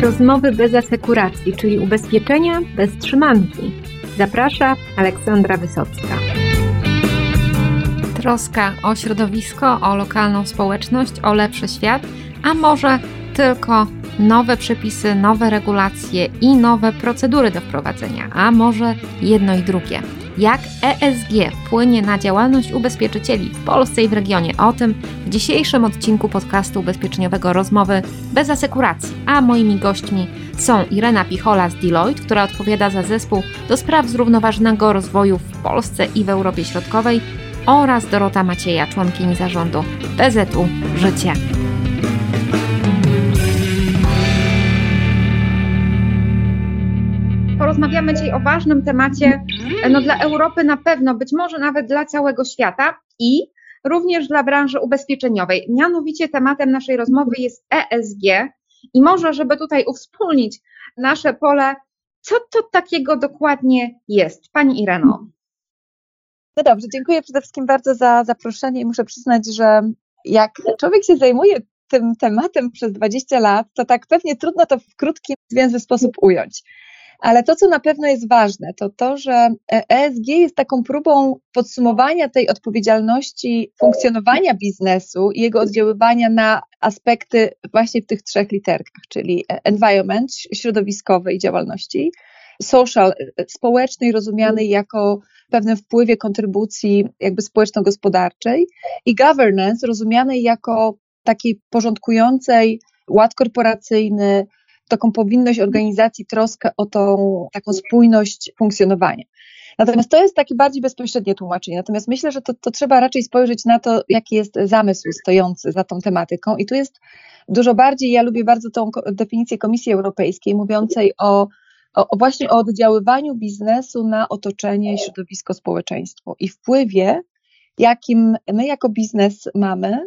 Rozmowy bez asekuracji, czyli ubezpieczenia bez trzymanki. Zaprasza Aleksandra Wysocka. Troska o środowisko, o lokalną społeczność, o lepszy świat, a może tylko nowe przepisy, nowe regulacje i nowe procedury do wprowadzenia, a może jedno i drugie. Jak ESG wpłynie na działalność ubezpieczycieli w Polsce i w regionie? O tym w dzisiejszym odcinku podcastu ubezpieczeniowego Rozmowy bez asekuracji. A moimi gośćmi są Irena Pichola z Deloitte, która odpowiada za zespół do spraw zrównoważonego rozwoju w Polsce i w Europie Środkowej oraz Dorota Macieja, członkini zarządu PZU Życie. Porozmawiamy dzisiaj o ważnym temacie no, dla Europy na pewno, być może nawet dla całego świata i również dla branży ubezpieczeniowej. Mianowicie tematem naszej rozmowy jest ESG i może, żeby tutaj uwspólnić nasze pole, co to takiego dokładnie jest? Pani Ireno. No dobrze, dziękuję przede wszystkim bardzo za zaproszenie i muszę przyznać, że jak człowiek się zajmuje tym tematem przez 20 lat, to tak pewnie trudno to w krótki, zwięzły sposób ująć. Ale to, co na pewno jest ważne, to to, że ESG jest taką próbą podsumowania tej odpowiedzialności funkcjonowania biznesu i jego oddziaływania na aspekty właśnie w tych trzech literkach, czyli environment, środowiskowej działalności, social, społecznej, rozumianej jako pewnym wpływie kontrybucji jakby społeczno-gospodarczej i governance, rozumianej jako takiej porządkującej ład korporacyjny, taką powinność organizacji, troskę o tą taką spójność funkcjonowania. Natomiast to jest takie bardziej bezpośrednie tłumaczenie. Natomiast myślę, że to, to trzeba raczej spojrzeć na to, jaki jest zamysł stojący za tą tematyką. I tu jest dużo bardziej, ja lubię bardzo tą definicję Komisji Europejskiej, mówiącej o, o, o właśnie o oddziaływaniu biznesu na otoczenie, środowisko, społeczeństwo i wpływie, jakim my jako biznes mamy,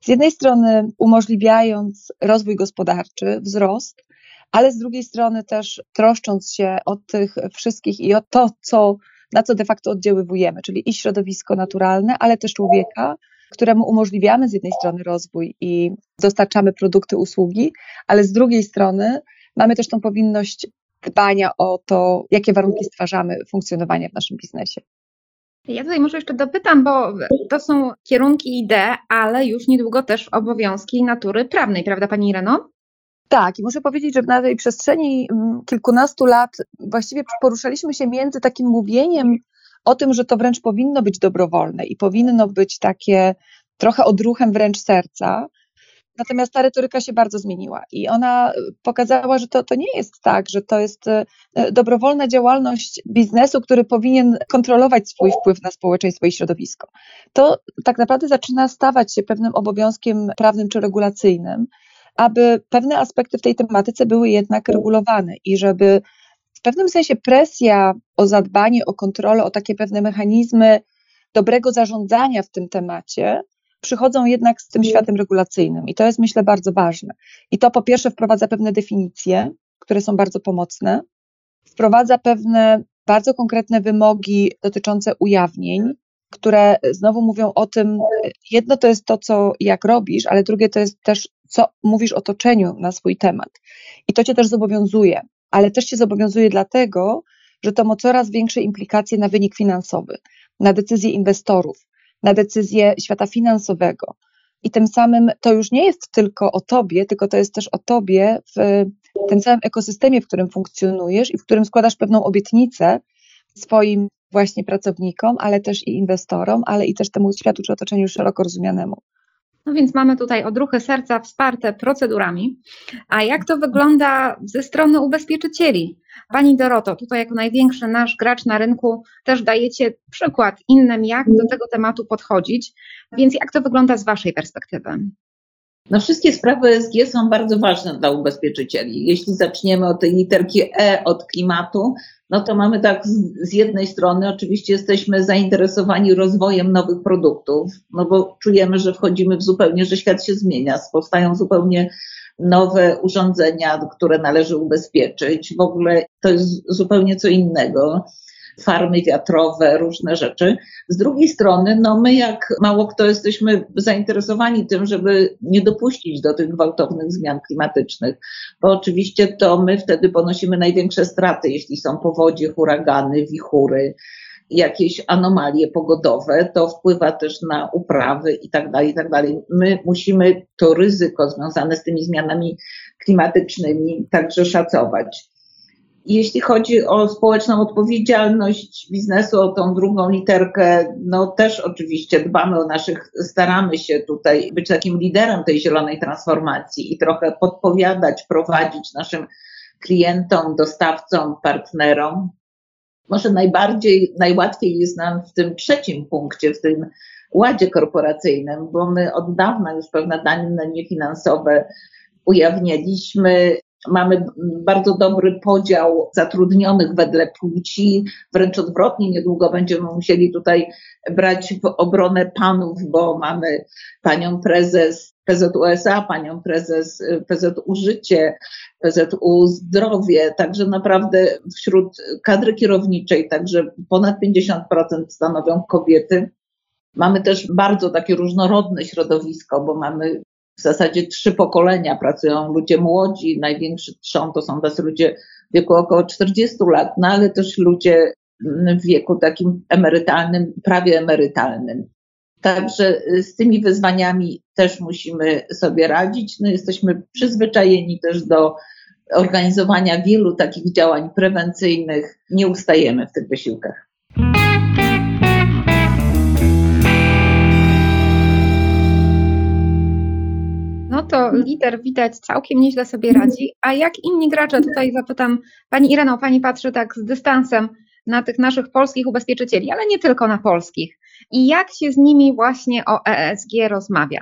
z jednej strony umożliwiając rozwój gospodarczy, wzrost, ale z drugiej strony też troszcząc się o tych wszystkich i o to, co, na co de facto oddziaływujemy, czyli i środowisko naturalne, ale też człowieka, któremu umożliwiamy z jednej strony rozwój i dostarczamy produkty, usługi, ale z drugiej strony mamy też tą powinność dbania o to, jakie warunki stwarzamy funkcjonowania w naszym biznesie. Ja tutaj może jeszcze dopytam, bo to są kierunki idee, ale już niedługo też obowiązki natury prawnej, prawda Pani Ireno? Tak, i muszę powiedzieć, że na tej przestrzeni mm, kilkunastu lat właściwie poruszaliśmy się między takim mówieniem o tym, że to wręcz powinno być dobrowolne i powinno być takie trochę odruchem wręcz serca. Natomiast ta retoryka się bardzo zmieniła i ona pokazała, że to, to nie jest tak, że to jest e, dobrowolna działalność biznesu, który powinien kontrolować swój wpływ na społeczeństwo i środowisko. To tak naprawdę zaczyna stawać się pewnym obowiązkiem prawnym czy regulacyjnym aby pewne aspekty w tej tematyce były jednak regulowane i żeby w pewnym sensie presja o zadbanie, o kontrolę, o takie pewne mechanizmy dobrego zarządzania w tym temacie przychodzą jednak z tym światem regulacyjnym. I to jest, myślę, bardzo ważne. I to po pierwsze wprowadza pewne definicje, które są bardzo pomocne, wprowadza pewne bardzo konkretne wymogi dotyczące ujawnień, które znowu mówią o tym, jedno to jest to, co jak robisz, ale drugie to jest też co mówisz otoczeniu na swój temat. I to cię też zobowiązuje, ale też cię zobowiązuje dlatego, że to ma coraz większe implikacje na wynik finansowy, na decyzje inwestorów, na decyzje świata finansowego. I tym samym to już nie jest tylko o tobie, tylko to jest też o tobie w tym całym ekosystemie, w którym funkcjonujesz i w którym składasz pewną obietnicę swoim właśnie pracownikom, ale też i inwestorom, ale i też temu światu czy otoczeniu szeroko rozumianemu. No więc mamy tutaj odruchy serca wsparte procedurami. A jak to wygląda ze strony ubezpieczycieli? Pani Doroto, tutaj jako największy nasz gracz na rynku też dajecie przykład innym, jak do tego tematu podchodzić. Więc jak to wygląda z Waszej perspektywy? No wszystkie sprawy ESG są bardzo ważne dla ubezpieczycieli. Jeśli zaczniemy od tej literki E, od klimatu, no to mamy tak z, z, jednej strony oczywiście jesteśmy zainteresowani rozwojem nowych produktów, no bo czujemy, że wchodzimy w zupełnie, że świat się zmienia, powstają zupełnie nowe urządzenia, które należy ubezpieczyć. W ogóle to jest zupełnie co innego. Farmy wiatrowe, różne rzeczy. Z drugiej strony, no my jak mało kto jesteśmy zainteresowani tym, żeby nie dopuścić do tych gwałtownych zmian klimatycznych, bo oczywiście to my wtedy ponosimy największe straty, jeśli są powodzie, huragany, wichury, jakieś anomalie pogodowe, to wpływa też na uprawy i tak dalej, i tak dalej. My musimy to ryzyko związane z tymi zmianami klimatycznymi także szacować. Jeśli chodzi o społeczną odpowiedzialność biznesu, o tą drugą literkę, no też oczywiście dbamy o naszych, staramy się tutaj być takim liderem tej zielonej transformacji i trochę podpowiadać, prowadzić naszym klientom, dostawcom, partnerom. Może najbardziej, najłatwiej jest nam w tym trzecim punkcie, w tym ładzie korporacyjnym, bo my od dawna już pewne dane niefinansowe ujawniliśmy. Mamy bardzo dobry podział zatrudnionych wedle płci, wręcz odwrotnie, niedługo będziemy musieli tutaj brać w obronę panów, bo mamy panią prezes PZUSA, panią prezes PZU Życie, PZU Zdrowie, także naprawdę wśród kadry kierowniczej, także ponad 50% stanowią kobiety. Mamy też bardzo takie różnorodne środowisko, bo mamy w zasadzie trzy pokolenia pracują ludzie młodzi, największy trzon to są tacy ludzie w wieku około 40 lat, no ale też ludzie w wieku takim emerytalnym, prawie emerytalnym. Także z tymi wyzwaniami też musimy sobie radzić. No jesteśmy przyzwyczajeni też do organizowania wielu takich działań prewencyjnych. Nie ustajemy w tych wysiłkach. To lider widać całkiem nieźle sobie radzi. A jak inni gracze, tutaj zapytam Pani Ireno, Pani patrzy tak z dystansem na tych naszych polskich ubezpieczycieli, ale nie tylko na polskich. I jak się z nimi właśnie o ESG rozmawia?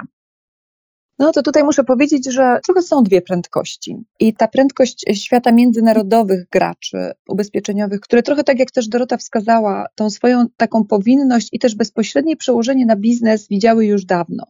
No to tutaj muszę powiedzieć, że trochę są dwie prędkości. I ta prędkość świata międzynarodowych graczy ubezpieczeniowych, które trochę tak jak też Dorota wskazała, tą swoją taką powinność i też bezpośrednie przełożenie na biznes widziały już dawno.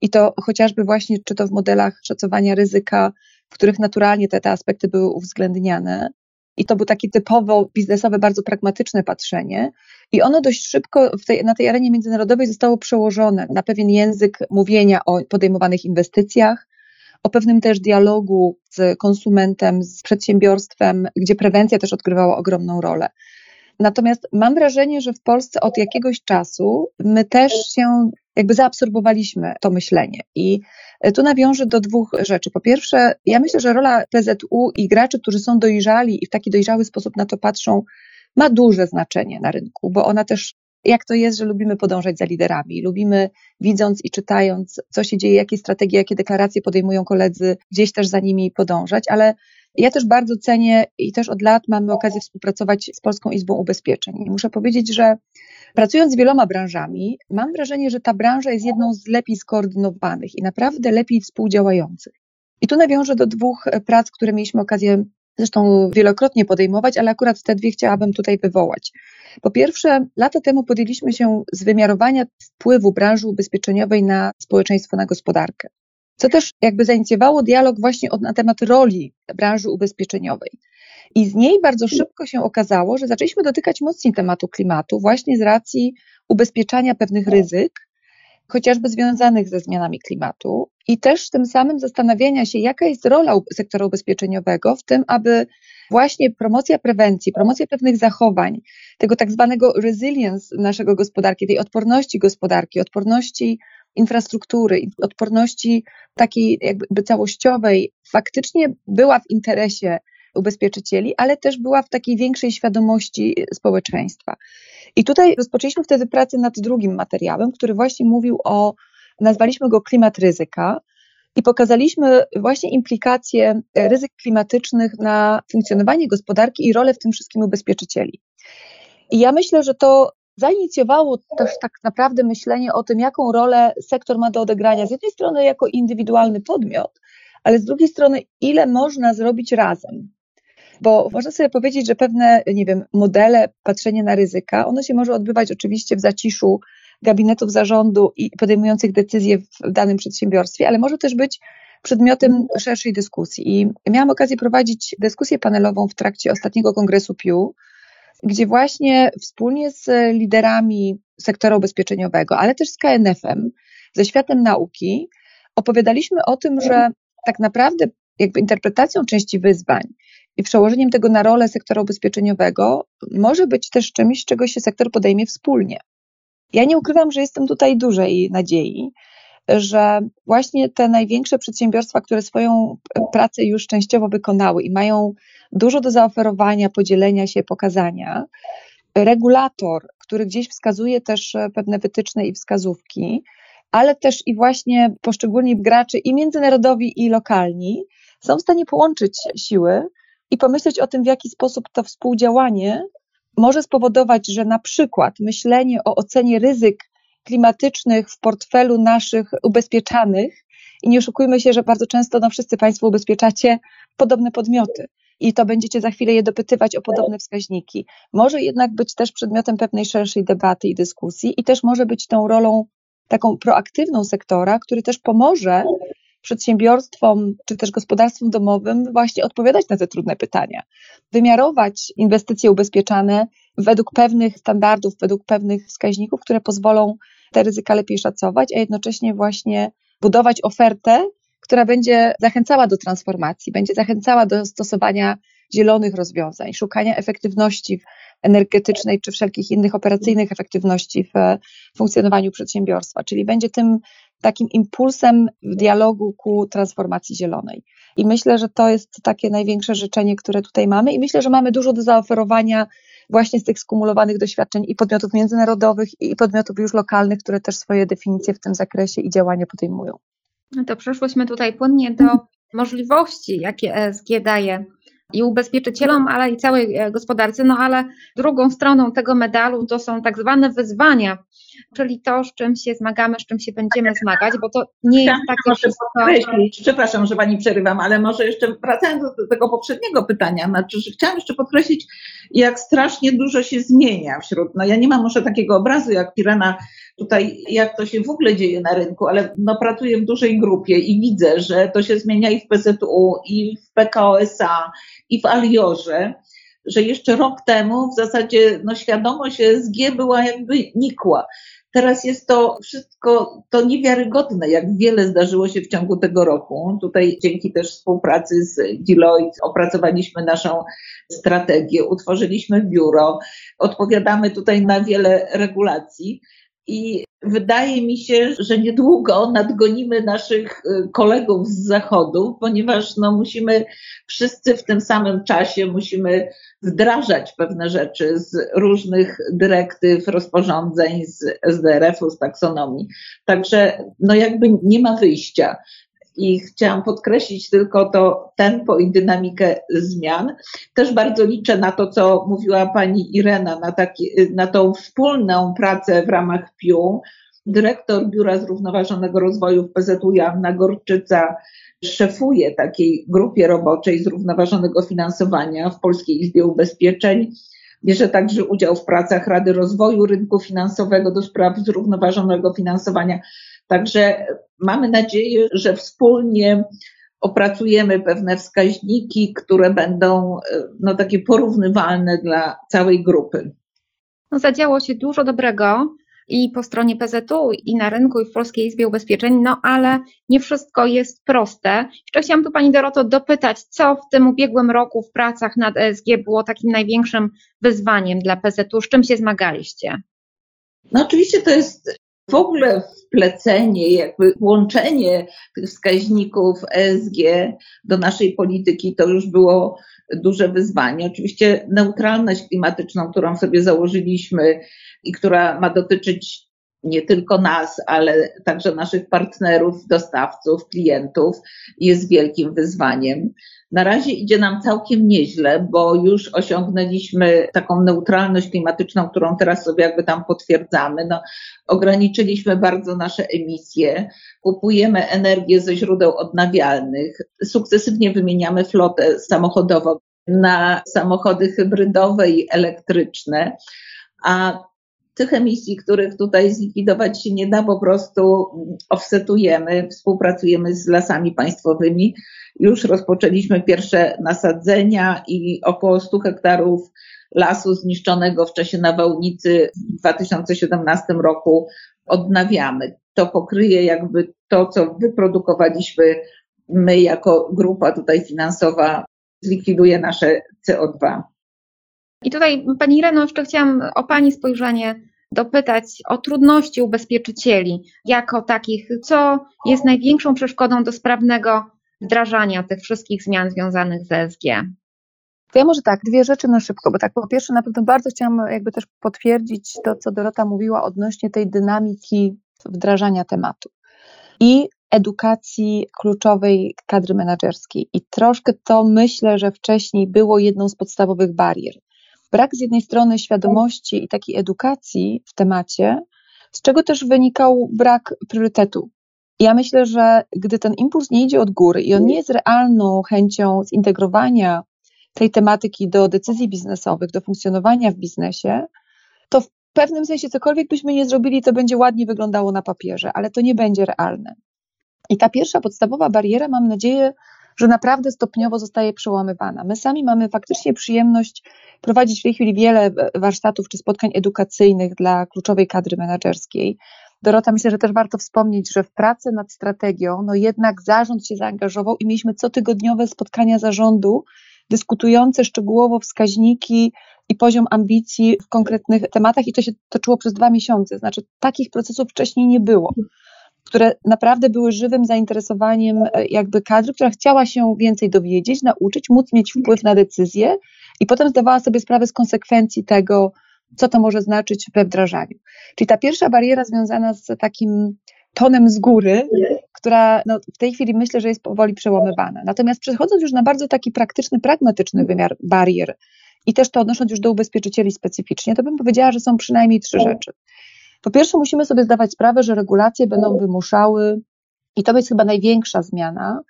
I to chociażby właśnie, czy to w modelach szacowania ryzyka, w których naturalnie te, te aspekty były uwzględniane. I to był taki typowo biznesowe, bardzo pragmatyczne patrzenie. I ono dość szybko tej, na tej arenie międzynarodowej zostało przełożone na pewien język mówienia o podejmowanych inwestycjach, o pewnym też dialogu z konsumentem, z przedsiębiorstwem, gdzie prewencja też odgrywała ogromną rolę. Natomiast mam wrażenie, że w Polsce od jakiegoś czasu my też się jakby zaabsorbowaliśmy to myślenie. I tu nawiążę do dwóch rzeczy. Po pierwsze, ja myślę, że rola PZU i graczy, którzy są dojrzali i w taki dojrzały sposób na to patrzą, ma duże znaczenie na rynku, bo ona też jak to jest, że lubimy podążać za liderami, lubimy widząc i czytając, co się dzieje, jakie strategie, jakie deklaracje podejmują koledzy, gdzieś też za nimi podążać, ale ja też bardzo cenię i też od lat mamy okazję współpracować z Polską Izbą Ubezpieczeń. I muszę powiedzieć, że pracując z wieloma branżami, mam wrażenie, że ta branża jest jedną z lepiej skoordynowanych i naprawdę lepiej współdziałających. I tu nawiążę do dwóch prac, które mieliśmy okazję zresztą wielokrotnie podejmować, ale akurat te dwie chciałabym tutaj wywołać. Po pierwsze, lata temu podjęliśmy się z wymiarowania wpływu branży ubezpieczeniowej na społeczeństwo, na gospodarkę co też jakby zainicjowało dialog właśnie od, na temat roli branży ubezpieczeniowej. I z niej bardzo szybko się okazało, że zaczęliśmy dotykać mocniej tematu klimatu, właśnie z racji ubezpieczania pewnych ryzyk, chociażby związanych ze zmianami klimatu, i też tym samym zastanawiania się, jaka jest rola sektora ubezpieczeniowego w tym, aby właśnie promocja prewencji, promocja pewnych zachowań, tego tak zwanego resilience naszego gospodarki, tej odporności gospodarki, odporności infrastruktury, odporności takiej jakby całościowej faktycznie była w interesie ubezpieczycieli, ale też była w takiej większej świadomości społeczeństwa. I tutaj rozpoczęliśmy wtedy pracę nad drugim materiałem, który właśnie mówił o, nazwaliśmy go klimat ryzyka, i pokazaliśmy właśnie implikacje ryzyk klimatycznych na funkcjonowanie gospodarki i rolę w tym wszystkim ubezpieczycieli. I ja myślę, że to zainicjowało też tak naprawdę myślenie o tym, jaką rolę sektor ma do odegrania. Z jednej strony jako indywidualny podmiot, ale z drugiej strony, ile można zrobić razem. Bo można sobie powiedzieć, że pewne, nie wiem, modele patrzenia na ryzyka, ono się może odbywać oczywiście w zaciszu gabinetów zarządu i podejmujących decyzje w danym przedsiębiorstwie, ale może też być przedmiotem szerszej dyskusji. I miałam okazję prowadzić dyskusję panelową w trakcie ostatniego kongresu PIU, gdzie właśnie wspólnie z liderami sektora ubezpieczeniowego, ale też z KNF-em, ze światem nauki, opowiadaliśmy o tym, że tak naprawdę jakby interpretacją części wyzwań i przełożeniem tego na rolę sektora ubezpieczeniowego może być też czymś, czego się sektor podejmie wspólnie. Ja nie ukrywam, że jestem tutaj dużej nadziei, że właśnie te największe przedsiębiorstwa, które swoją pracę już częściowo wykonały i mają dużo do zaoferowania, podzielenia się, pokazania, regulator, który gdzieś wskazuje też pewne wytyczne i wskazówki, ale też i właśnie poszczególni gracze i międzynarodowi, i lokalni są w stanie połączyć siły i pomyśleć o tym, w jaki sposób to współdziałanie może spowodować, że na przykład myślenie o ocenie ryzyk klimatycznych w portfelu naszych ubezpieczanych, i nie oszukujmy się, że bardzo często no, wszyscy Państwo ubezpieczacie podobne podmioty i to będziecie za chwilę je dopytywać o podobne wskaźniki. Może jednak być też przedmiotem pewnej szerszej debaty i dyskusji i też może być tą rolą taką proaktywną sektora, który też pomoże przedsiębiorstwom czy też gospodarstwom domowym właśnie odpowiadać na te trudne pytania. Wymiarować inwestycje ubezpieczane według pewnych standardów, według pewnych wskaźników, które pozwolą te ryzyka lepiej szacować, a jednocześnie właśnie budować ofertę, która będzie zachęcała do transformacji, będzie zachęcała do stosowania zielonych rozwiązań, szukania efektywności energetycznej czy wszelkich innych operacyjnych efektywności w funkcjonowaniu przedsiębiorstwa, czyli będzie tym takim impulsem w dialogu ku transformacji zielonej. I myślę, że to jest takie największe życzenie, które tutaj mamy, i myślę, że mamy dużo do zaoferowania właśnie z tych skumulowanych doświadczeń i podmiotów międzynarodowych, i podmiotów już lokalnych, które też swoje definicje w tym zakresie i działania podejmują. No to przeszłyśmy tutaj płynnie do możliwości, jakie ESG daje i ubezpieczycielom, ale i całej e, gospodarce. No ale drugą stroną tego medalu to są tak zwane wyzwania, czyli to, z czym się zmagamy, z czym się będziemy zmagać, bo to nie jest takie wszystko... Przepraszam, że Pani przerywam, ale może jeszcze wracając do tego poprzedniego pytania, znaczy, że chciałam jeszcze podkreślić, jak strasznie dużo się zmienia wśród, no ja nie mam może takiego obrazu jak Pirena tutaj, jak to się w ogóle dzieje na rynku, ale no pracuję w dużej grupie i widzę, że to się zmienia i w PZU, i w PKOSA, i w Aliorze, że jeszcze rok temu w zasadzie no, świadomość SG była jakby nikła. Teraz jest to wszystko to niewiarygodne, jak wiele zdarzyło się w ciągu tego roku. Tutaj dzięki też współpracy z Deloitte opracowaliśmy naszą strategię, utworzyliśmy biuro, odpowiadamy tutaj na wiele regulacji. I wydaje mi się, że niedługo nadgonimy naszych y, kolegów z zachodu, ponieważ no, musimy wszyscy w tym samym czasie musimy wdrażać pewne rzeczy z różnych dyrektyw, rozporządzeń, z SDRF-u, z taksonomii. Także no jakby nie ma wyjścia i chciałam podkreślić tylko to tempo i dynamikę zmian. Też bardzo liczę na to, co mówiła pani Irena, na, taki, na tą wspólną pracę w ramach PIU. Dyrektor Biura Zrównoważonego Rozwoju w PZU Janna Gorczyca szefuje takiej grupie roboczej zrównoważonego finansowania w Polskiej Izbie Ubezpieczeń. Bierze także udział w pracach Rady Rozwoju Rynku Finansowego do spraw zrównoważonego finansowania. Także mamy nadzieję, że wspólnie opracujemy pewne wskaźniki, które będą no, takie porównywalne dla całej grupy. No, zadziało się dużo dobrego i po stronie PZU, i na rynku, i w Polskiej Izbie Ubezpieczeń, no ale nie wszystko jest proste. Jeszcze chciałam tu Pani Doroto dopytać, co w tym ubiegłym roku w pracach nad ESG było takim największym wyzwaniem dla PZU, z czym się zmagaliście? No oczywiście to jest w ogóle wplecenie, jakby łączenie tych wskaźników ESG do naszej polityki to już było duże wyzwanie. Oczywiście neutralność klimatyczną, którą sobie założyliśmy i która ma dotyczyć nie tylko nas, ale także naszych partnerów, dostawców, klientów, jest wielkim wyzwaniem. Na razie idzie nam całkiem nieźle, bo już osiągnęliśmy taką neutralność klimatyczną, którą teraz sobie jakby tam potwierdzamy. No, ograniczyliśmy bardzo nasze emisje, kupujemy energię ze źródeł odnawialnych, sukcesywnie wymieniamy flotę samochodową na samochody hybrydowe i elektryczne, a tych emisji, których tutaj zlikwidować się nie da, po prostu offsetujemy, współpracujemy z lasami państwowymi. Już rozpoczęliśmy pierwsze nasadzenia i około 100 hektarów lasu zniszczonego w czasie nawałnicy w 2017 roku odnawiamy. To pokryje jakby to, co wyprodukowaliśmy my jako grupa tutaj finansowa, zlikwiduje nasze CO2. I tutaj Pani Ireno, jeszcze chciałam o Pani spojrzenie dopytać o trudności ubezpieczycieli jako takich, co jest największą przeszkodą do sprawnego wdrażania tych wszystkich zmian związanych z ESG. To ja może tak, dwie rzeczy na szybko, bo tak po pierwsze na pewno bardzo chciałam jakby też potwierdzić to, co Dorota mówiła odnośnie tej dynamiki wdrażania tematu i edukacji kluczowej kadry menedżerskiej. I troszkę to myślę, że wcześniej było jedną z podstawowych barier brak z jednej strony świadomości i takiej edukacji w temacie, z czego też wynikał brak priorytetu. Ja myślę, że gdy ten impuls nie idzie od góry i on nie jest realną chęcią zintegrowania tej tematyki do decyzji biznesowych, do funkcjonowania w biznesie, to w pewnym sensie cokolwiek byśmy nie zrobili, to będzie ładnie wyglądało na papierze, ale to nie będzie realne. I ta pierwsza podstawowa bariera, mam nadzieję, że naprawdę stopniowo zostaje przełamywana. My sami mamy faktycznie przyjemność prowadzić w tej chwili wiele warsztatów czy spotkań edukacyjnych dla kluczowej kadry menedżerskiej. Dorota, myślę, że też warto wspomnieć, że w pracy nad strategią, no jednak zarząd się zaangażował i mieliśmy cotygodniowe spotkania zarządu, dyskutujące szczegółowo wskaźniki i poziom ambicji w konkretnych tematach, i to się toczyło przez dwa miesiące. Znaczy, takich procesów wcześniej nie było które naprawdę były żywym zainteresowaniem e, jakby kadry, która chciała się więcej dowiedzieć, nauczyć, móc mieć wpływ na decyzje i potem zdawała sobie sprawę z konsekwencji tego, co to może znaczyć we wdrażaniu. Czyli ta pierwsza bariera związana z takim tonem z góry, która no, w tej chwili myślę, że jest powoli przełamywana. Natomiast przechodząc już na bardzo taki praktyczny, pragmatyczny wymiar barier i też to odnosząc już do ubezpieczycieli specyficznie, to bym powiedziała, że są przynajmniej trzy rzeczy. Po pierwsze, musimy sobie zdawać sprawę, że regulacje będą wymuszały, i to jest chyba największa zmiana,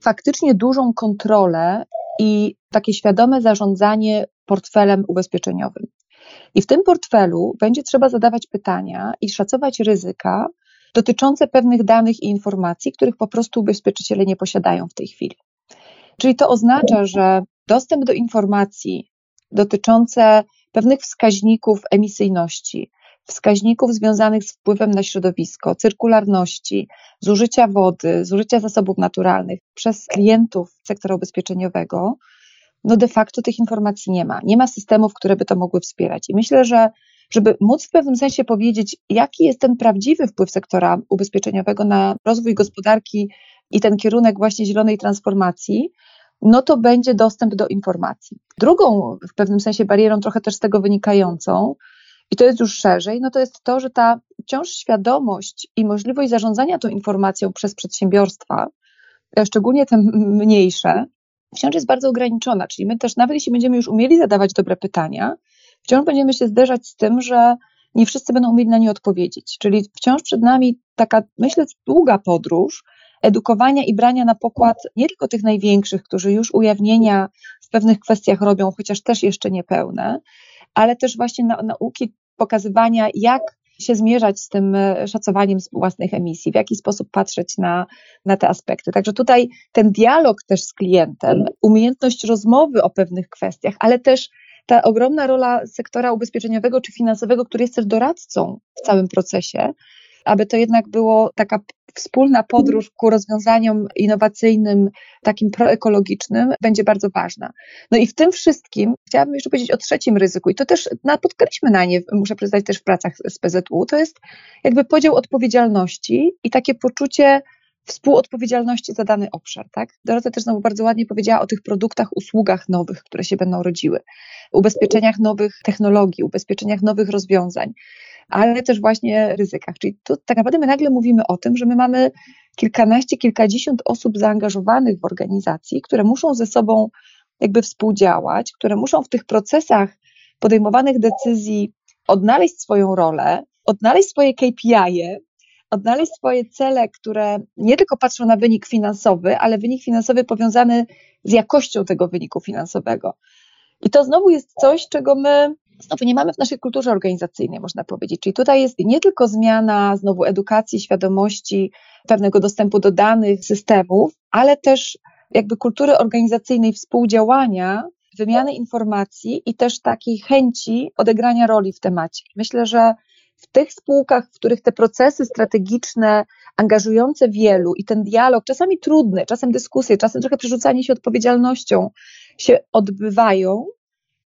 faktycznie dużą kontrolę i takie świadome zarządzanie portfelem ubezpieczeniowym. I w tym portfelu będzie trzeba zadawać pytania i szacować ryzyka dotyczące pewnych danych i informacji, których po prostu ubezpieczyciele nie posiadają w tej chwili. Czyli to oznacza, że dostęp do informacji dotyczące pewnych wskaźników emisyjności, wskaźników związanych z wpływem na środowisko, cyrkularności, zużycia wody, zużycia zasobów naturalnych przez klientów sektora ubezpieczeniowego, no de facto tych informacji nie ma. Nie ma systemów, które by to mogły wspierać. I myślę, że żeby móc w pewnym sensie powiedzieć, jaki jest ten prawdziwy wpływ sektora ubezpieczeniowego na rozwój gospodarki i ten kierunek właśnie zielonej transformacji, no to będzie dostęp do informacji. Drugą w pewnym sensie barierą, trochę też z tego wynikającą, i to jest już szerzej, no to jest to, że ta wciąż świadomość i możliwość zarządzania tą informacją przez przedsiębiorstwa, szczególnie te mniejsze, wciąż jest bardzo ograniczona. Czyli my też, nawet jeśli będziemy już umieli zadawać dobre pytania, wciąż będziemy się zderzać z tym, że nie wszyscy będą umieli na nie odpowiedzieć. Czyli wciąż przed nami taka, myślę, długa podróż edukowania i brania na pokład nie tylko tych największych, którzy już ujawnienia w pewnych kwestiach robią, chociaż też jeszcze niepełne, ale też właśnie na, nauki pokazywania, jak się zmierzać z tym e, szacowaniem własnych emisji, w jaki sposób patrzeć na, na te aspekty. Także tutaj ten dialog też z klientem, umiejętność rozmowy o pewnych kwestiach, ale też ta ogromna rola sektora ubezpieczeniowego czy finansowego, który jest też doradcą w całym procesie, aby to jednak było taka wspólna podróż ku rozwiązaniom innowacyjnym, takim proekologicznym, będzie bardzo ważna. No i w tym wszystkim chciałabym jeszcze powiedzieć o trzecim ryzyku, i to też napotkaliśmy na nie, muszę przyznać, też w pracach z PZU, to jest jakby podział odpowiedzialności i takie poczucie współodpowiedzialności za dany obszar, tak? Dorota też znowu bardzo ładnie powiedziała o tych produktach, usługach nowych, które się będą rodziły, ubezpieczeniach nowych technologii, ubezpieczeniach nowych rozwiązań ale też właśnie ryzykach. Czyli tu tak naprawdę my nagle mówimy o tym, że my mamy kilkanaście, kilkadziesiąt osób zaangażowanych w organizacji, które muszą ze sobą jakby współdziałać, które muszą w tych procesach podejmowanych decyzji odnaleźć swoją rolę, odnaleźć swoje KPI, odnaleźć swoje cele, które nie tylko patrzą na wynik finansowy, ale wynik finansowy powiązany z jakością tego wyniku finansowego. I to znowu jest coś, czego my znowu nie mamy w naszej kulturze organizacyjnej, można powiedzieć. Czyli tutaj jest nie tylko zmiana znowu edukacji, świadomości, pewnego dostępu do danych, systemów, ale też jakby kultury organizacyjnej współdziałania wymiany informacji i też takiej chęci odegrania roli w temacie. Myślę, że w tych spółkach, w których te procesy strategiczne, angażujące wielu i ten dialog, czasami trudny, czasem dyskusje, czasem trochę przerzucanie się odpowiedzialnością się odbywają,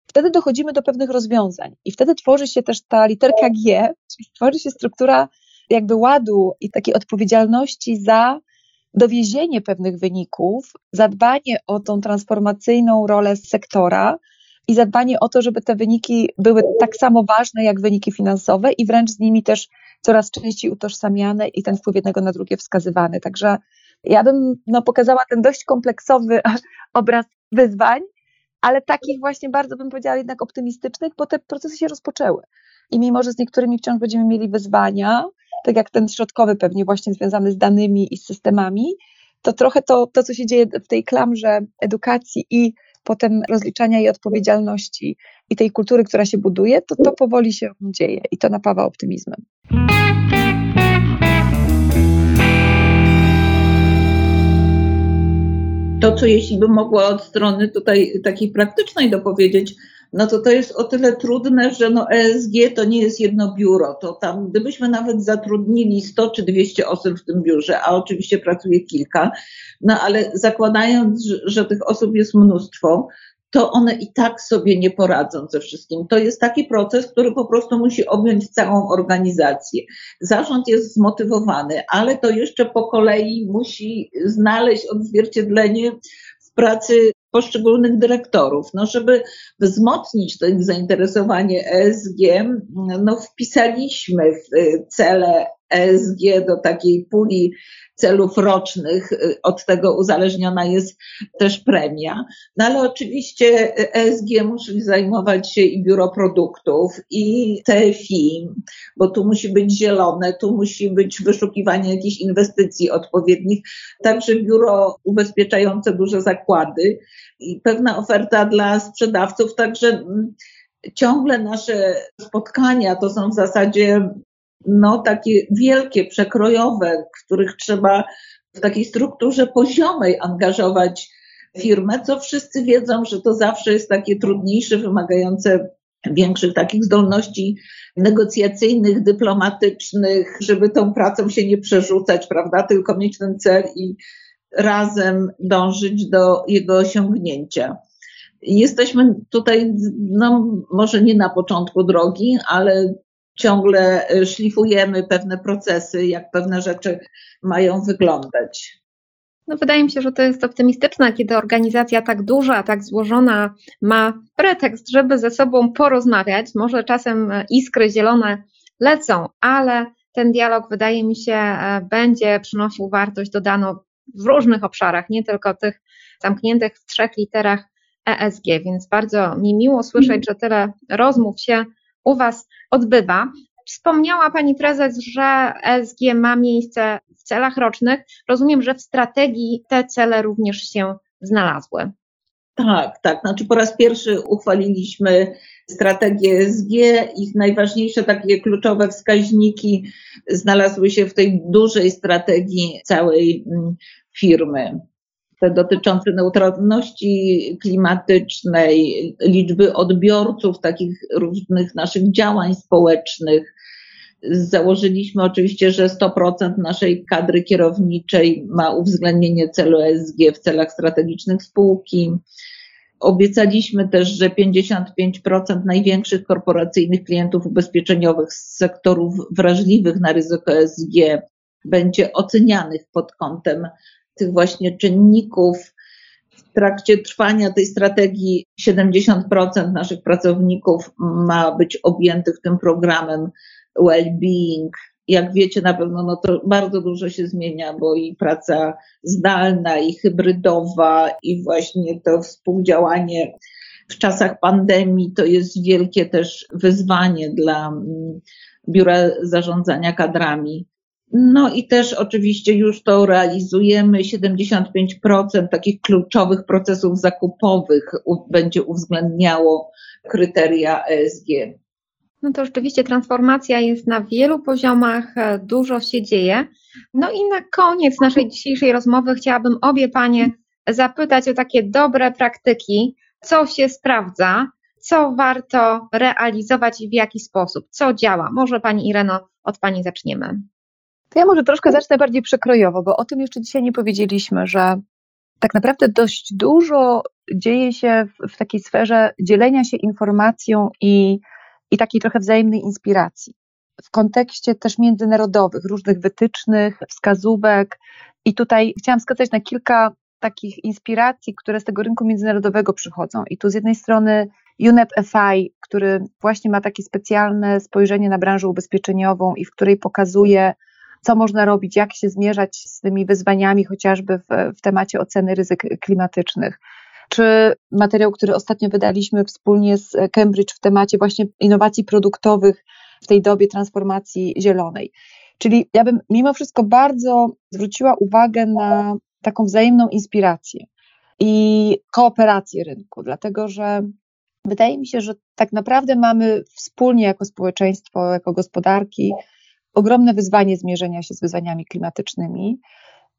wtedy dochodzimy do pewnych rozwiązań. I wtedy tworzy się też ta literka G, czyli tworzy się struktura jakby ładu i takiej odpowiedzialności za dowiezienie pewnych wyników, zadbanie o tą transformacyjną rolę sektora i zadbanie o to, żeby te wyniki były tak samo ważne jak wyniki finansowe i wręcz z nimi też coraz częściej utożsamiane i ten wpływ jednego na drugie wskazywany. Także ja bym no, pokazała ten dość kompleksowy obraz wyzwań, ale takich właśnie bardzo bym powiedziała jednak optymistycznych, bo te procesy się rozpoczęły. I mimo, że z niektórymi wciąż będziemy mieli wyzwania, tak jak ten środkowy pewnie właśnie związany z danymi i z systemami, to trochę to, to co się dzieje w tej klamrze edukacji i potem rozliczania i odpowiedzialności i tej kultury, która się buduje, to to powoli się dzieje i to napawa optymizmem. To, co jeśli bym mogła od strony tutaj takiej praktycznej dopowiedzieć, no to to jest o tyle trudne, że no ESG to nie jest jedno biuro. To tam, gdybyśmy nawet zatrudnili 100 czy 200 osób w tym biurze, a oczywiście pracuje kilka, no ale zakładając, że, że tych osób jest mnóstwo, to one i tak sobie nie poradzą ze wszystkim. To jest taki proces, który po prostu musi objąć całą organizację. Zarząd jest zmotywowany, ale to jeszcze po kolei musi znaleźć odzwierciedlenie w pracy poszczególnych dyrektorów. No, żeby wzmocnić to zainteresowanie ESG, no, wpisaliśmy w cele ESG do takiej puli celów rocznych, y, od tego uzależniona jest też premia. No ale oczywiście ESG musi zajmować się i biuro produktów, i TFI, bo tu musi być zielone, tu musi być wyszukiwanie jakichś inwestycji odpowiednich, także biuro ubezpieczające duże zakłady i pewna oferta dla sprzedawców, także mm, ciągle nasze spotkania to są w zasadzie no, takie wielkie, przekrojowe, których trzeba w takiej strukturze poziomej angażować firmę, co wszyscy wiedzą, że to zawsze jest takie trudniejsze, wymagające większych takich zdolności negocjacyjnych, dyplomatycznych, żeby tą pracą się nie przerzucać, prawda, tylko mieć ten cel i razem dążyć do jego osiągnięcia. Jesteśmy tutaj, no może nie na początku drogi, ale ciągle y, szlifujemy pewne procesy, jak pewne rzeczy mają wyglądać. No wydaje mi się, że to jest optymistyczne, kiedy organizacja tak duża, tak złożona ma pretekst, żeby ze sobą porozmawiać. Może czasem e, iskry zielone lecą, ale ten dialog wydaje mi się e, będzie przynosił wartość dodaną w różnych obszarach, nie tylko tych zamkniętych w trzech literach ESG, więc bardzo mi miło słyszeć, że tyle rozmów się u Was odbywa. Wspomniała Pani Prezes, że ESG ma miejsce w celach rocznych. Rozumiem, że w strategii te cele również się znalazły. Tak, tak. Znaczy po raz pierwszy uchwaliliśmy strategię ESG. Ich najważniejsze takie kluczowe wskaźniki znalazły się w tej dużej strategii całej mm, firmy dotyczące neutralności klimatycznej, liczby odbiorców takich różnych naszych działań społecznych. Założyliśmy oczywiście, że 100% naszej kadry kierowniczej ma uwzględnienie celu ESG w celach strategicznych spółki. Obiecaliśmy też, że 55% największych korporacyjnych klientów ubezpieczeniowych z sektorów wrażliwych na ryzyko ESG będzie ocenianych pod kątem tych właśnie czynników. W trakcie trwania tej strategii 70% naszych pracowników ma być objętych tym programem well-being. Jak wiecie na pewno, no to bardzo dużo się zmienia, bo i praca zdalna, i hybrydowa, i właśnie to współdziałanie w czasach pandemii to jest wielkie też wyzwanie dla mm, Biura Zarządzania Kadrami. No i też oczywiście już to realizujemy. 75% takich kluczowych procesów zakupowych będzie uwzględniało kryteria ESG. No to rzeczywiście transformacja jest na wielu poziomach, e, dużo się dzieje. No i na koniec naszej dzisiejszej rozmowy chciałabym obie Panie zapytać o takie dobre praktyki, co się sprawdza, co warto realizować i w jaki sposób, co działa. Może Pani Ireno, od Pani zaczniemy. To ja może troszkę zacznę bardziej przekrojowo, bo o tym jeszcze dzisiaj nie powiedzieliśmy, że tak naprawdę dość dużo dzieje się w, w takiej sferze dzielenia się informacją i, i takiej trochę wzajemnej inspiracji. W kontekście też międzynarodowych, różnych wytycznych, wskazówek. I tutaj chciałam wskazać na kilka takich inspiracji, które z tego rynku międzynarodowego przychodzą. I tu z jednej strony UNEP FI, który właśnie ma takie specjalne spojrzenie na branżę ubezpieczeniową i w której pokazuje, co można robić, jak się zmierzać z tymi wyzwaniami, chociażby w, w temacie oceny ryzyk klimatycznych. Czy materiał, który ostatnio wydaliśmy wspólnie z Cambridge w temacie właśnie innowacji produktowych w tej dobie transformacji zielonej. Czyli ja bym mimo wszystko bardzo zwróciła uwagę na taką wzajemną inspirację i kooperację rynku, dlatego że wydaje mi się, że tak naprawdę mamy wspólnie jako społeczeństwo, jako gospodarki ogromne wyzwanie zmierzenia się z wyzwaniami klimatycznymi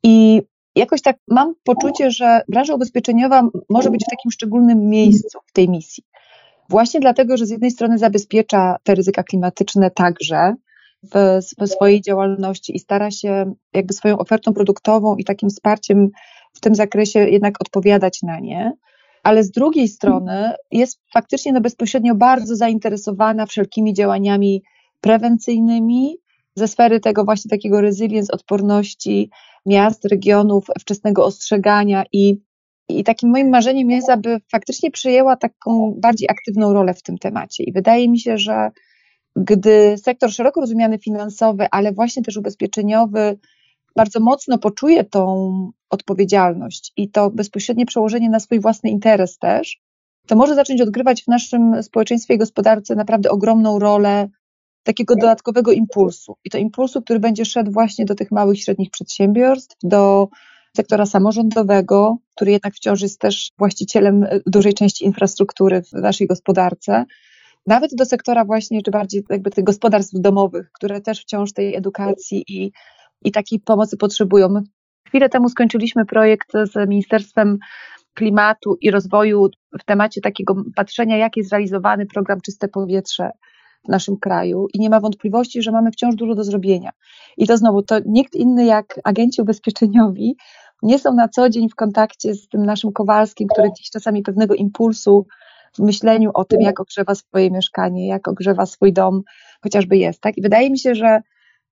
i jakoś tak mam poczucie, że branża ubezpieczeniowa może być w takim szczególnym miejscu w tej misji. Właśnie dlatego, że z jednej strony zabezpiecza te ryzyka klimatyczne także w, w swojej działalności i stara się jakby swoją ofertą produktową i takim wsparciem w tym zakresie jednak odpowiadać na nie, ale z drugiej strony jest faktycznie no bezpośrednio bardzo zainteresowana wszelkimi działaniami prewencyjnymi, ze sfery tego właśnie takiego resilience, odporności miast, regionów, wczesnego ostrzegania i, i takim moim marzeniem jest, aby faktycznie przyjęła taką bardziej aktywną rolę w tym temacie. I wydaje mi się, że gdy sektor szeroko rozumiany finansowy, ale właśnie też ubezpieczeniowy bardzo mocno poczuje tą odpowiedzialność i to bezpośrednie przełożenie na swój własny interes też, to może zacząć odgrywać w naszym społeczeństwie i gospodarce naprawdę ogromną rolę takiego dodatkowego impulsu. I to impulsu, który będzie szedł właśnie do tych małych i średnich przedsiębiorstw, do sektora samorządowego, który jednak wciąż jest też właścicielem dużej części infrastruktury w naszej gospodarce, nawet do sektora właśnie, czy bardziej jakby tych gospodarstw domowych, które też wciąż tej edukacji i, i takiej pomocy potrzebują. Chwilę temu skończyliśmy projekt z Ministerstwem Klimatu i Rozwoju w temacie takiego patrzenia, jak jest realizowany program Czyste Powietrze w naszym kraju i nie ma wątpliwości, że mamy wciąż dużo do zrobienia. I to znowu, to nikt inny jak agenci ubezpieczeniowi nie są na co dzień w kontakcie z tym naszym Kowalskim, który gdzieś czasami pewnego impulsu w myśleniu o tym, jak ogrzewa swoje mieszkanie, jak ogrzewa swój dom, chociażby jest. Tak? I wydaje mi się, że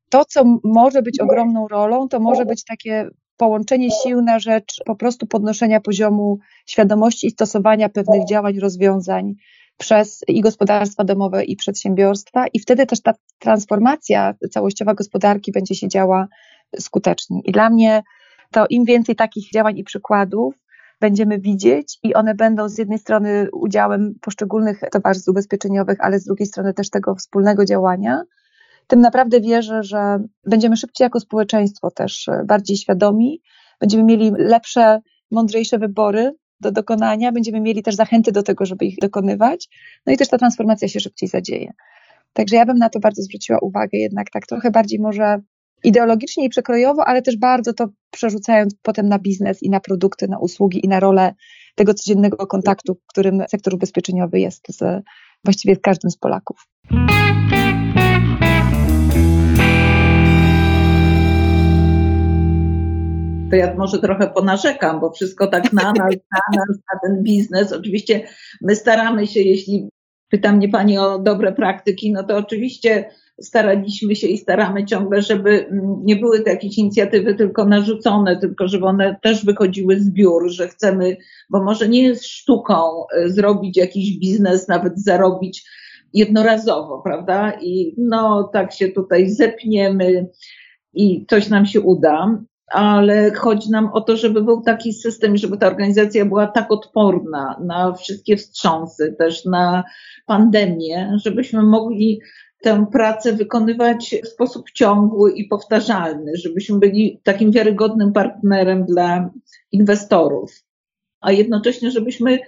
to, co może być ogromną rolą, to może być takie połączenie sił na rzecz po prostu podnoszenia poziomu świadomości i stosowania pewnych działań, rozwiązań przez i gospodarstwa domowe, i przedsiębiorstwa, i wtedy też ta transformacja całościowa gospodarki będzie się działa skutecznie. I dla mnie to im więcej takich działań i przykładów będziemy widzieć, i one będą z jednej strony udziałem poszczególnych towarzystw ubezpieczeniowych, ale z drugiej strony też tego wspólnego działania, tym naprawdę wierzę, że będziemy szybciej jako społeczeństwo też bardziej świadomi, będziemy mieli lepsze, mądrzejsze wybory do dokonania, będziemy mieli też zachęty do tego, żeby ich dokonywać, no i też ta transformacja się szybciej zadzieje. Także ja bym na to bardzo zwróciła uwagę, jednak tak trochę bardziej może ideologicznie i przekrojowo, ale też bardzo to przerzucając potem na biznes i na produkty, na usługi i na rolę tego codziennego kontaktu, którym sektor ubezpieczeniowy jest z właściwie każdym z Polaków. To ja może trochę ponarzekam, bo wszystko tak na nas, na nas, na ten biznes. Oczywiście my staramy się, jeśli pyta mnie Pani o dobre praktyki, no to oczywiście staraliśmy się i staramy ciągle, żeby nie były to jakieś inicjatywy tylko narzucone, tylko żeby one też wychodziły z biur, że chcemy, bo może nie jest sztuką e, zrobić jakiś biznes, nawet zarobić jednorazowo, prawda? I no tak się tutaj zepniemy i coś nam się uda ale chodzi nam o to, żeby był taki system, żeby ta organizacja była tak odporna na wszystkie wstrząsy, też na pandemię, żebyśmy mogli tę pracę wykonywać w sposób ciągły i powtarzalny, żebyśmy byli takim wiarygodnym partnerem dla inwestorów, a jednocześnie, żebyśmy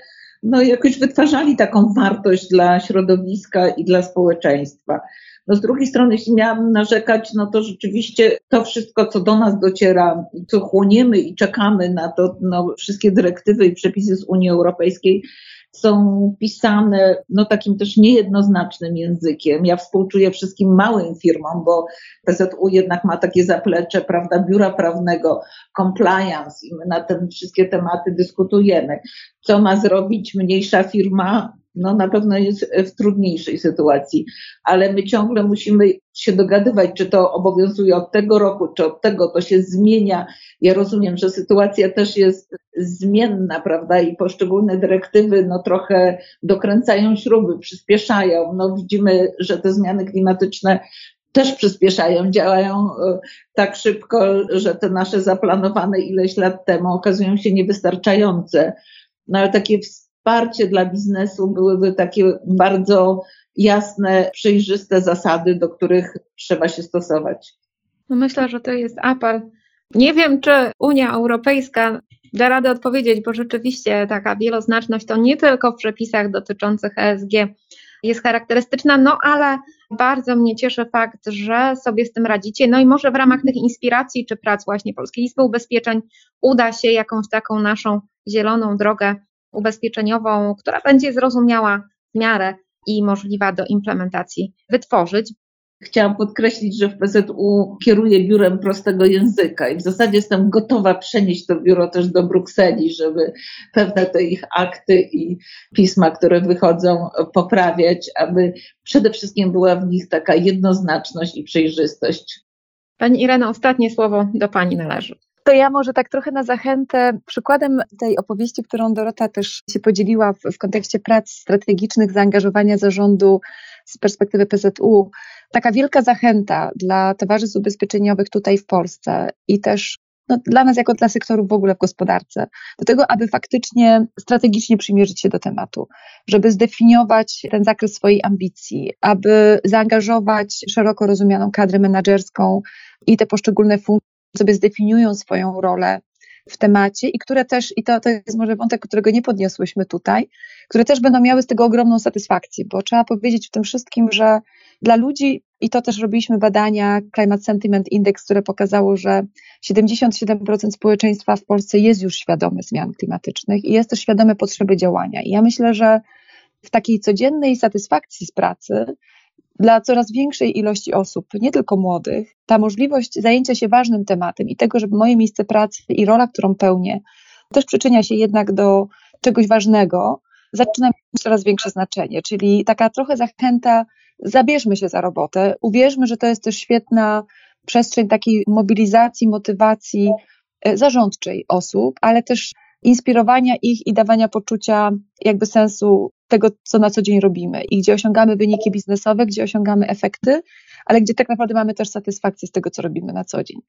no, jakoś wytwarzali taką wartość dla środowiska i dla społeczeństwa. No z drugiej strony, jeśli miałabym narzekać, no to rzeczywiście to wszystko, co do nas dociera, co chłoniemy i czekamy na to, no, wszystkie dyrektywy i przepisy z Unii Europejskiej, są pisane no, takim też niejednoznacznym językiem. Ja współczuję wszystkim małym firmom, bo PZU jednak ma takie zaplecze, prawda, biura prawnego, compliance i my na te wszystkie tematy dyskutujemy. Co ma zrobić mniejsza firma? No na pewno jest w trudniejszej sytuacji, ale my ciągle musimy się dogadywać, czy to obowiązuje od tego roku, czy od tego, to się zmienia. Ja rozumiem, że sytuacja też jest zmienna, prawda, i poszczególne dyrektywy no trochę dokręcają śruby, przyspieszają. No widzimy, że te zmiany klimatyczne też przyspieszają, działają e, tak szybko, że te nasze zaplanowane ileś lat temu okazują się niewystarczające. No ale takie wsparcie dla biznesu byłyby takie bardzo jasne, przejrzyste zasady, do których trzeba się stosować. No myślę, że to jest apel. Nie wiem, czy Unia Europejska da radę odpowiedzieć, bo rzeczywiście taka wieloznaczność to nie tylko w przepisach dotyczących ESG jest charakterystyczna, no ale bardzo mnie cieszy fakt, że sobie z tym radzicie. No i może w ramach tych inspiracji czy prac właśnie Polskiej Izby Ubezpieczeń uda się jakąś taką naszą zieloną drogę ubezpieczeniową, która będzie zrozumiała w miarę i możliwa do implementacji, wytworzyć. Chciałam podkreślić, że w PZU kieruję biurem prostego języka i w zasadzie jestem gotowa przenieść to biuro też do Brukseli, żeby pewne te ich akty i pisma, które wychodzą, poprawiać, aby przede wszystkim była w nich taka jednoznaczność i przejrzystość. Pani Irena, ostatnie słowo do Pani należy. To ja może tak trochę na zachętę, przykładem tej opowieści, którą Dorota też się podzieliła w, w kontekście prac strategicznych, zaangażowania zarządu z perspektywy PZU, taka wielka zachęta dla towarzystw ubezpieczeniowych tutaj w Polsce i też no, dla nas, jako dla sektorów w ogóle w gospodarce, do tego, aby faktycznie strategicznie przymierzyć się do tematu, żeby zdefiniować ten zakres swojej ambicji, aby zaangażować szeroko rozumianą kadrę menedżerską i te poszczególne funkcje sobie zdefiniują swoją rolę w temacie i które też, i to, to jest może wątek, którego nie podniosłyśmy tutaj, które też będą miały z tego ogromną satysfakcję, bo trzeba powiedzieć w tym wszystkim, że dla ludzi, i to też robiliśmy badania Climate Sentiment Index, które pokazało, że 77% społeczeństwa w Polsce jest już świadome zmian klimatycznych i jest też świadome potrzeby działania. I ja myślę, że w takiej codziennej satysfakcji z pracy dla coraz większej ilości osób, nie tylko młodych, ta możliwość zajęcia się ważnym tematem i tego, żeby moje miejsce pracy i rola, którą pełnię, też przyczynia się jednak do czegoś ważnego, zaczyna mieć coraz większe znaczenie. Czyli taka trochę zachęta, zabierzmy się za robotę, uwierzmy, że to jest też świetna przestrzeń takiej mobilizacji, motywacji e, zarządczej osób, ale też inspirowania ich i dawania poczucia jakby sensu tego, co na co dzień robimy i gdzie osiągamy wyniki biznesowe, gdzie osiągamy efekty, ale gdzie tak naprawdę mamy też satysfakcję z tego, co robimy na co dzień.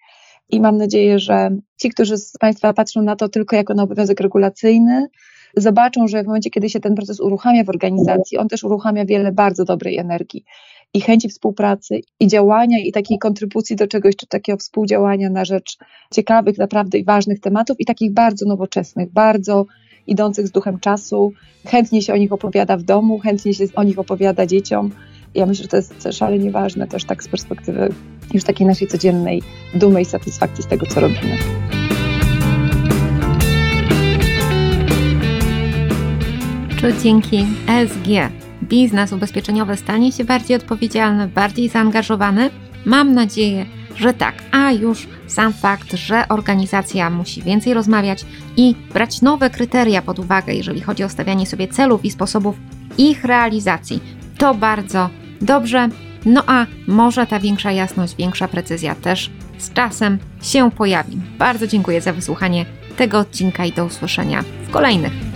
I mam nadzieję, że ci, którzy z Państwa patrzą na to tylko jako na obowiązek regulacyjny, zobaczą, że w momencie, kiedy się ten proces uruchamia w organizacji, on też uruchamia wiele bardzo dobrej energii i chęci współpracy i działania i takiej kontrybucji do czegoś, czy takiego współdziałania na rzecz ciekawych, naprawdę i ważnych tematów i takich bardzo nowoczesnych, bardzo idących z duchem czasu. Chętnie się o nich opowiada w domu, chętnie się o nich opowiada dzieciom. Ja myślę, że to jest szalenie ważne też tak z perspektywy już takiej naszej codziennej dumy i satysfakcji z tego, co robimy. Czy dzięki ESG biznes ubezpieczeniowy stanie się bardziej odpowiedzialny, bardziej zaangażowany? Mam nadzieję, że tak, a już sam fakt, że organizacja musi więcej rozmawiać i brać nowe kryteria pod uwagę, jeżeli chodzi o stawianie sobie celów i sposobów ich realizacji, to bardzo dobrze. No a może ta większa jasność, większa precyzja też z czasem się pojawi. Bardzo dziękuję za wysłuchanie tego odcinka i do usłyszenia w kolejnych.